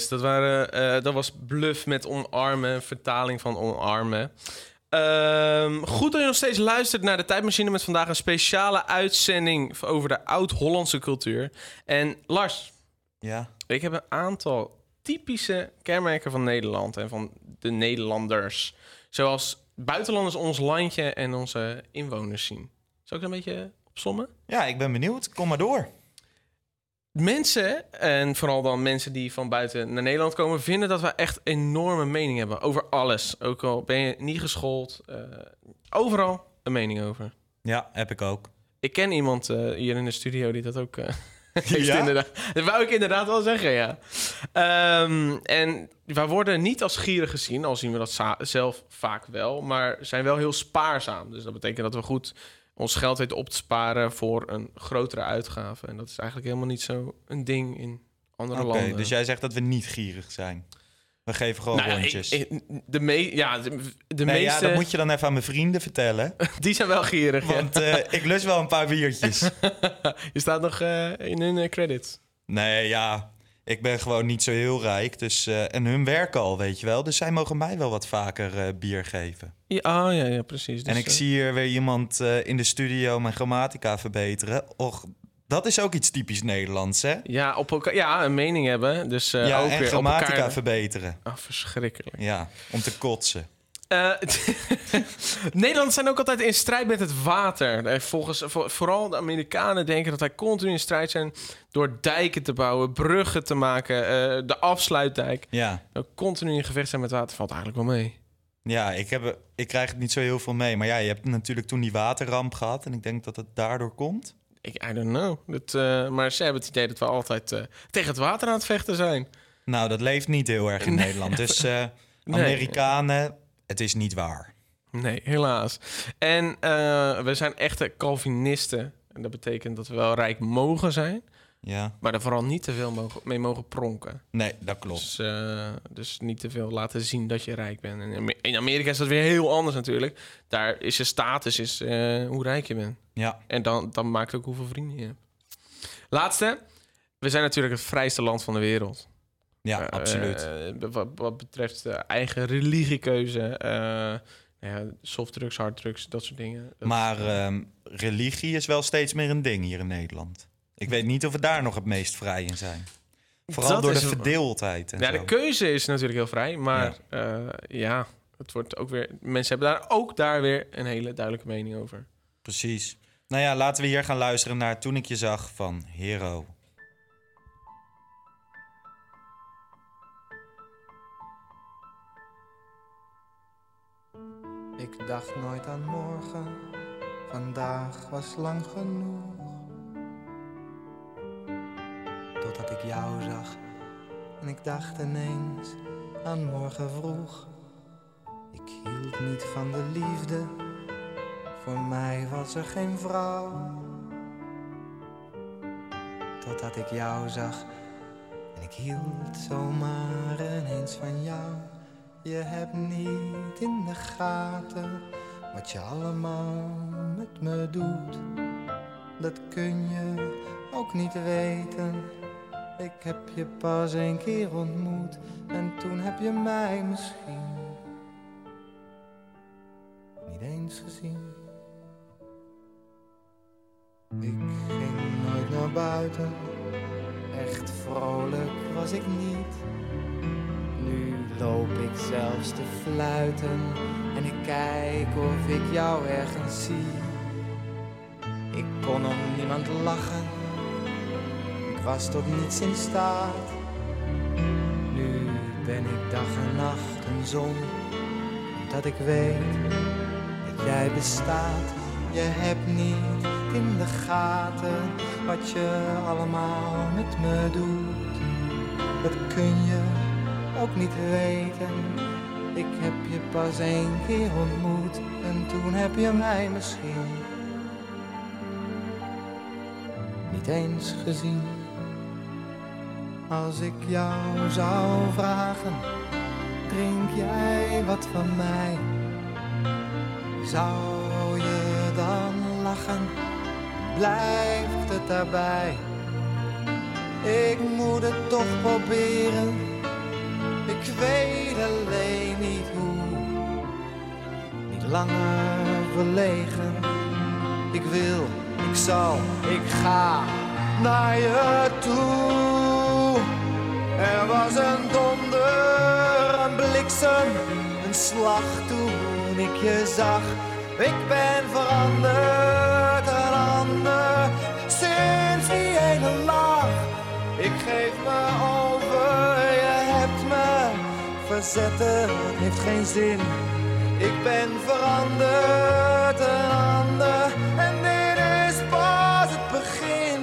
Dat, waren, eh, dat was Bluff met omarmen, een vertaling van omarmen. Ehm, goed dat je nog steeds luistert naar de Tijdmachine met vandaag een speciale uitzending over de oud-Hollandse cultuur. En Lars, Ja. ik heb een aantal typische kenmerken van Nederland en van de Nederlanders. Zoals buitenlanders ons landje en onze inwoners zien. Zal ik dat een beetje opsommen? Ja, ik ben benieuwd. Kom maar door. Mensen, en vooral dan mensen die van buiten naar Nederland komen, vinden dat we echt enorme mening hebben over alles. Ook al ben je niet geschoold, eh, overal een mening over. Ja, heb ik ook. Ik ken iemand eh, hier in de studio die dat ook eh, heeft Ja? inderdaad. Dat wou ik inderdaad wel zeggen, ja. Ehm, en wij worden niet als gieren gezien, al zien we dat zelf vaak wel, maar zijn wel heel spaarzaam. Dus dat betekent dat we goed ons geld weten op te sparen voor een grotere uitgave. En dat is eigenlijk helemaal niet zo een ding in andere landen. dus jij zegt dat we niet gierig zijn. We geven gewoon Nou rondjes. ik- ik- de, me ja, de, de nee, meeste... ja, dat moet je dan even aan mijn vrienden vertellen. Die zijn wel gierig, ja. Want eh, ik lust wel een paar biertjes. Je staat nog eh, in hun eh, credits. Nee, ja. Ik ben gewoon niet zo heel rijk. Dus, eh, en hun werken al, weet je wel. Dus zij mogen mij wel wat vaker eh, bier geven. Ja, ah, ja, ja, precies. Dus, en ik eh, zie hier weer iemand in de studio mijn grammatica verbeteren. Och, dat is ook iets typisch Nederlands, hè? Ja, op elkaar, ja, een mening hebben. Dus ja, ook en weer grammatica op elkaar... verbeteren. Ah, verschrikkelijk. Ja, om te kotsen. Eh, Nederlanders zijn ook altijd in strijd met het water. Eh, Volgens, voor- vooral de Amerikanen denken dat wij continu in strijd zijn door dijken te bouwen, bruggen te maken, eh, de afsluitdijk. Ja. Dat we continu in gevecht zijn met water valt eigenlijk wel mee. Ja, ik, heb, ik krijg het niet zo heel veel mee. Maar ja, je hebt natuurlijk toen die waterramp gehad. En ik denk dat het daardoor komt. Ik, I don't know. Dat, maar ze hebben het idee dat we altijd tegen het water aan het vechten zijn. Nou, dat leeft niet heel erg in Nee. Nederland. Dus. Amerikanen, het is niet waar. Nee, helaas. En eh, we zijn echte Calvinisten. En dat betekent dat we wel rijk mogen zijn. Ja. Maar er vooral niet te veel mogen, mee mogen pronken. Nee, dat klopt. Dus, eh, dus niet te veel laten zien dat je rijk bent. En in Amer- in Amerika is dat weer heel anders natuurlijk. Daar is je status is, eh, hoe rijk je bent. Ja. En dan, dan maakt ook hoeveel vrienden je hebt. Laatste. We zijn natuurlijk het vrijste land van de wereld. Ja, Eh, absoluut. eh, wat, wat betreft de eigen religiekeuze. eh ja, softdrugs, harddrugs, dat soort dingen. Maar ehm, religie is wel steeds meer een ding hier in Nederland. Ik weet niet of we daar nog het meest vrij in zijn. Vooral Dat door de verdeeldheid. En ja, zo. de keuze is natuurlijk heel vrij, maar ja. ja, het wordt ook weer. Mensen hebben daar ook daar weer een hele duidelijke mening over. Precies. Nou ja, laten we hier gaan luisteren naar Toen ik je zag van Hero. Ik dacht nooit aan morgen, vandaag was lang genoeg. Totdat ik jou zag en ik dacht ineens aan morgen vroeg. Ik hield niet van de liefde, voor mij was er geen vrouw. Totdat ik jou zag en ik hield zomaar ineens van jou. Je hebt niet in de gaten wat je allemaal met me doet. Dat kun je ook niet weten. Ik heb je pas een keer ontmoet en toen heb je mij misschien niet eens gezien. Ik ging nooit naar buiten, echt vrolijk was ik niet. Loop ik zelfs te fluiten en ik kijk of ik jou ergens zie. Ik kon om niemand lachen, ik was tot niets in staat. Nu ben ik dag en nacht een zon, dat ik weet dat jij bestaat. Je hebt niet in de gaten wat je allemaal met me doet. Dat kun je ook niet weten. Ik heb je pas één keer ontmoet en toen heb je mij misschien niet eens gezien. Als ik jou zou vragen, drink jij wat van mij? Zou je dan lachen? Blijft het daarbij? Ik moet het toch proberen. Ik weet alleen niet hoe. Niet langer verlegen. Ik wil, ik zal, ik ga naar je toe. Er was een donder, een bliksem, een slag toen ik je zag. Ik ben veranderd, verzetten, heeft geen zin. Ik ben veranderd, een ander, en dit is pas het begin.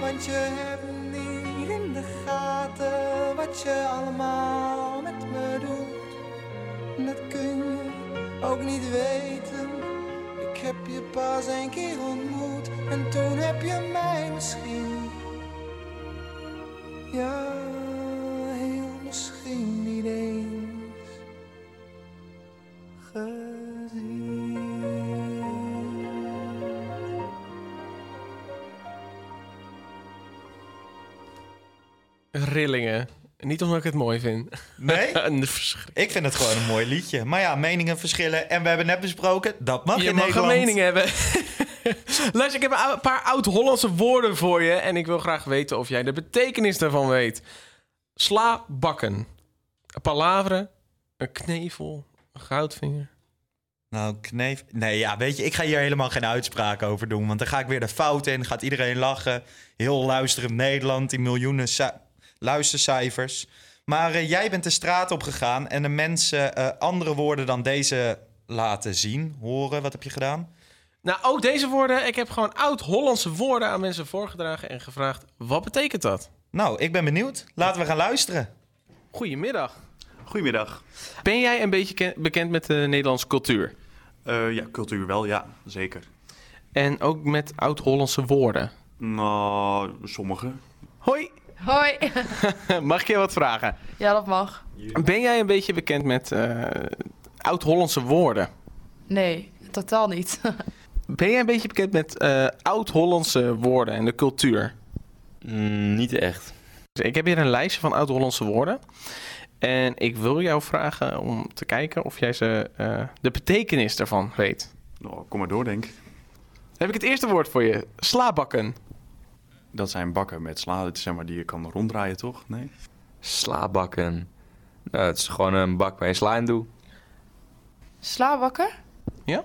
Want je hebt niet in de gaten wat je allemaal met me doet. Dat kun je ook niet weten. Ik heb je pas een keer ontmoet en toen heb je mij misschien. Ja, niet eens gezien. Rillingen. Niet omdat ik het mooi vind. Nee? Ik vind het gewoon een mooi liedje. Maar ja, meningen verschillen. En we hebben net besproken, dat mag je in mag Nederland. een mening hebben. Luister, ik heb een paar oud-Hollandse woorden voor je. En ik wil graag weten of jij de betekenis daarvan weet. Sla bakken. Een palavre. Een knevel. Een goudvinger. Nou, kneef... Nee, ja, weet je, ik ga hier helemaal geen uitspraak over doen. Want dan ga ik weer de fout in. Gaat iedereen lachen. Heel luisterend Nederland. Die miljoenen ci- luistercijfers. Maar eh, jij bent de straat op gegaan. En de mensen eh, andere woorden dan deze laten zien, horen. Wat heb je gedaan? Nou, ook deze woorden. Ik heb gewoon oud-Hollandse woorden aan mensen voorgedragen en gevraagd: wat betekent dat? Nou, ik ben benieuwd. Laten we gaan luisteren. Goedemiddag. Goedemiddag. Ben jij een beetje ken- bekend met de Nederlandse cultuur? Eh, ja, cultuur wel, ja, zeker. En ook met oud-Hollandse woorden? Nou, sommige. Hoi. Hoi. Mag ik je wat vragen? Ja, dat mag. Ben jij een beetje bekend met eh, oud-Hollandse woorden? Nee, totaal niet. Ben jij een beetje bekend met eh, oud-Hollandse woorden en de cultuur? niet echt. Dus ik heb hier een lijstje van oud-Hollandse woorden. En ik wil jou vragen om te kijken of jij ze, eh, de betekenis daarvan weet. Nou, kom maar door, denk ik. Heb ik het eerste woord voor je? Slabakken. Dat zijn bakken met sla, zeg maar die je kan ronddraaien, toch? Nee? Slaabakken. Nou, het is gewoon een bak waar je sla in doet. Slabakken? Ja?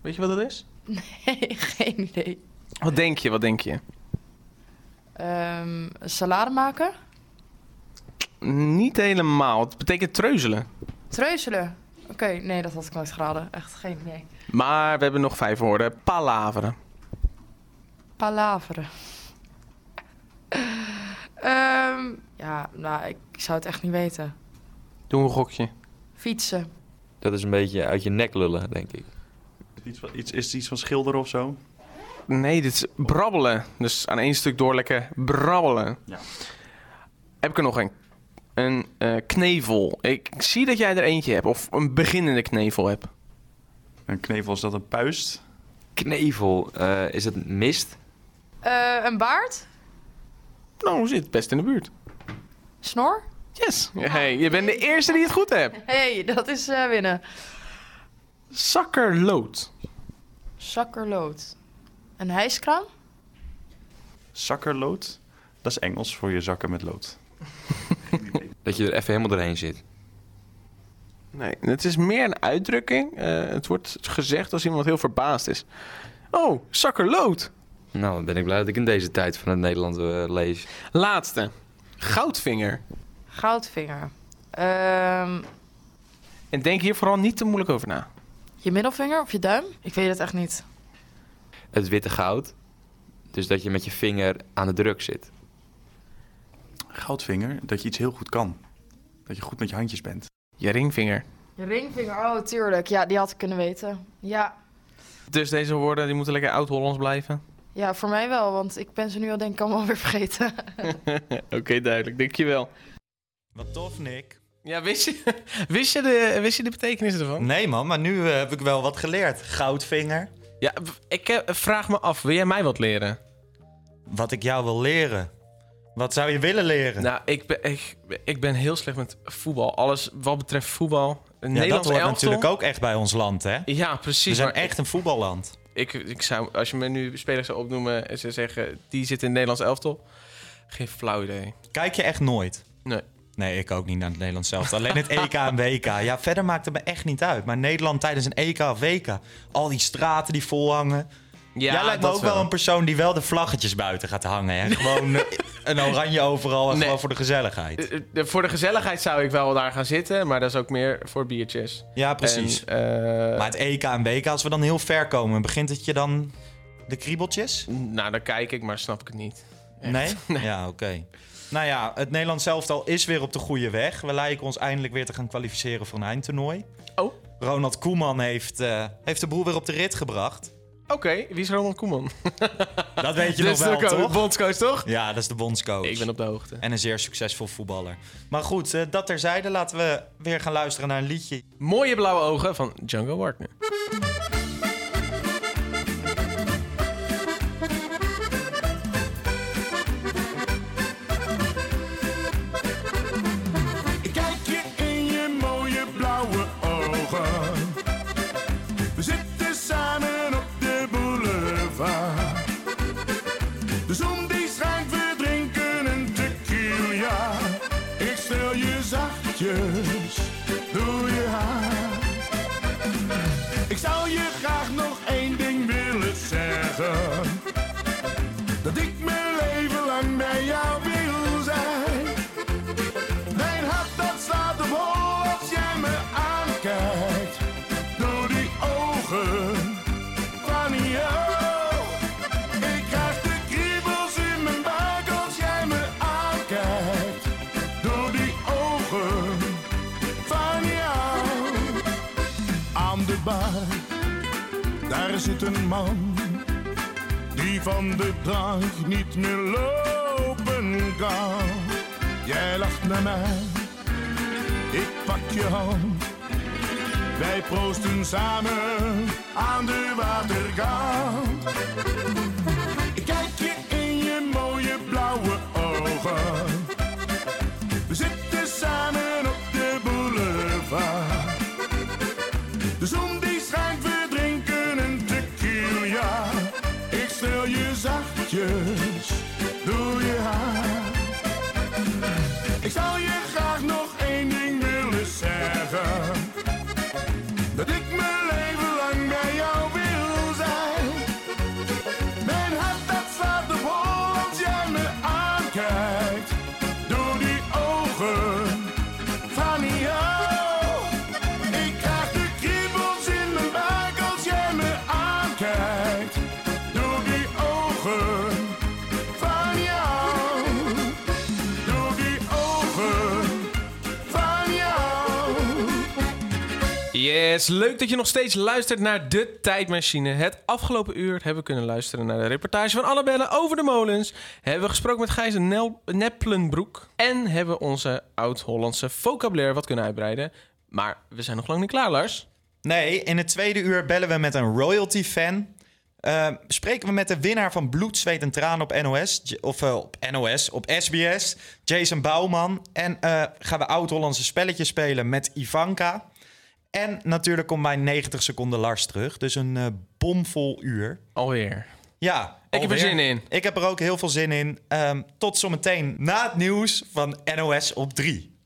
Weet je wat dat is? Nee, geen idee. Wat denk je? Wat denk je? Ehm, een salade maken? Niet helemaal. Het betekent treuzelen. Treuzelen? Oké, nee, dat had ik nooit geraden. Echt geen idee. Maar we hebben nog vijf woorden. Palaveren. Palaveren. Ehm, ja, nou, ik zou het echt niet weten. Doe een gokje. Fietsen. Dat is een beetje uit je nek lullen, denk ik. Iets, van- iets, is het iets van schilder of zo? Nee, dit is brabbelen. Dus aan één stuk door lekker brabbelen. Ja. Heb ik er nog een. Een eh, knevel. Ik zie dat jij er eentje hebt. Of een beginnende knevel hebt. Een knevel, is dat een puist? Knevel, eh, is het mist? Eh, een baard? Nou, zit best in de buurt. Snor? Yes. Hey, je bent de eerste die het goed hebt. hey, dat is eh, winnen. Zakkerlood. Zakkerlood. Een hijskraan? Zakkerlood? Dat is Engels voor je zakken met lood. Dat je er even helemaal doorheen zit. Nee, het is meer een uitdrukking. Eh, het wordt gezegd als iemand heel verbaasd is. Oh, zakkerlood. Nou, dan ben ik blij dat ik in deze tijd van het Nederland eh, lees. Laatste. Goudvinger. Goudvinger. Ehm, En denk hier vooral niet te moeilijk over na. je middelvinger of je duim? Ik weet het echt niet. Het witte goud. Dus dat je met je vinger aan de druk zit. Goudvinger, dat je iets heel goed kan. Dat je goed met je handjes bent. Je ringvinger. Je ringvinger, oh tuurlijk. Ja, die had ik kunnen weten. Ja, Dus deze woorden die moeten lekker oud-Hollands blijven. ja voor mij wel, want ik ben ze nu al denk ik allemaal weer vergeten. Oké, duidelijk. Dankjewel. Wat tof, Nick. Ja, wist je, wist je, de, wist je de betekenis ervan? Nee man, maar nu eh, heb ik wel wat geleerd. Goudvinger. Ja, ik eh, vraag me af, wil jij mij wat leren? Wat ik jou wil leren. Wat zou je willen leren? Nou, ik ben, ik, ik ben heel slecht met voetbal. Alles wat betreft voetbal. Ja, dat hoort elftal. natuurlijk ook echt bij ons land, hè? Ja, precies. We zijn echt een voetballand. Ik, ik zou, als je me nu spelers zou opnoemen en ze zeggen die zit in het Nederlands elftal, geen flauw idee. Kijk je echt nooit? Nee. Nee, ik ook niet naar het Nederlands zelf. Alleen het EK en WK. Ja, verder maakt het me echt niet uit. Maar Nederland tijdens een EK of WK. Al die straten die vol hangen. Ja, Jij lijkt me ook wel. wel. een persoon die wel de vlaggetjes buiten gaat hangen. Hè? Gewoon eh, een oranje overal en Nee. gewoon voor de gezelligheid. Eh, eh, voor de gezelligheid zou ik wel daar gaan zitten, maar dat is ook meer voor biertjes. Ja, precies. En, eh, Maar het EK en WK, als we dan heel ver komen, begint het je dan de kriebeltjes? Nou, dan kijk ik, maar snap ik het niet. Echt. Nee? Ja, oké. Nou ja, het Nederlands elftal is weer op de goede weg. We lijken ons eindelijk weer te gaan kwalificeren voor een eindtoernooi. Oh. Ronald Koeman heeft, eh, heeft de boel weer op de rit gebracht. Oké, wie is Ronald Koeman? Dat weet je nog wel, de toch? bondscoach, toch? Ja, dat is de bondscoach. Ik ben op de hoogte. En een zeer succesvol voetballer. Maar goed, eh, dat terzijde. Laten we weer gaan luisteren naar een liedje. Mooie blauwe ogen van Django Wagner. Yeah. Zit een man. Die van de drank niet meer lopen kan. Jij lacht naar mij, ik pak je hand. Wij proosten samen aan de waterkant. Ik kijk je in je mooie blauwe ogen. We zitten samen op de boulevard. Leuk dat je nog steeds luistert naar De Tijdmachine. Het afgelopen uur hebben we kunnen luisteren naar de reportage van Annabelle over de molens. Hebben we gesproken met Gijs Nel- Neppelenbroek. En hebben we onze oud-Hollandse vocabulaire wat kunnen uitbreiden. Maar we zijn nog lang niet klaar, Lars. Nee, in het tweede uur bellen we met een royalty-fan. Eh, spreken we met de winnaar van Bloed, Zweet en Tranen op NOS. Of eh, op NOS, op SBS. Jason Bouwman. En eh, gaan we oud-Hollandse spelletjes spelen met Ivanka. En natuurlijk komt mijn 90 seconden Lars terug. Dus een eh, bomvol uur. Alweer. Ja, Ik heb er alweer. zin in. Ik heb er ook heel veel zin in. Ehm, tot zometeen na het nieuws van NOS op 3.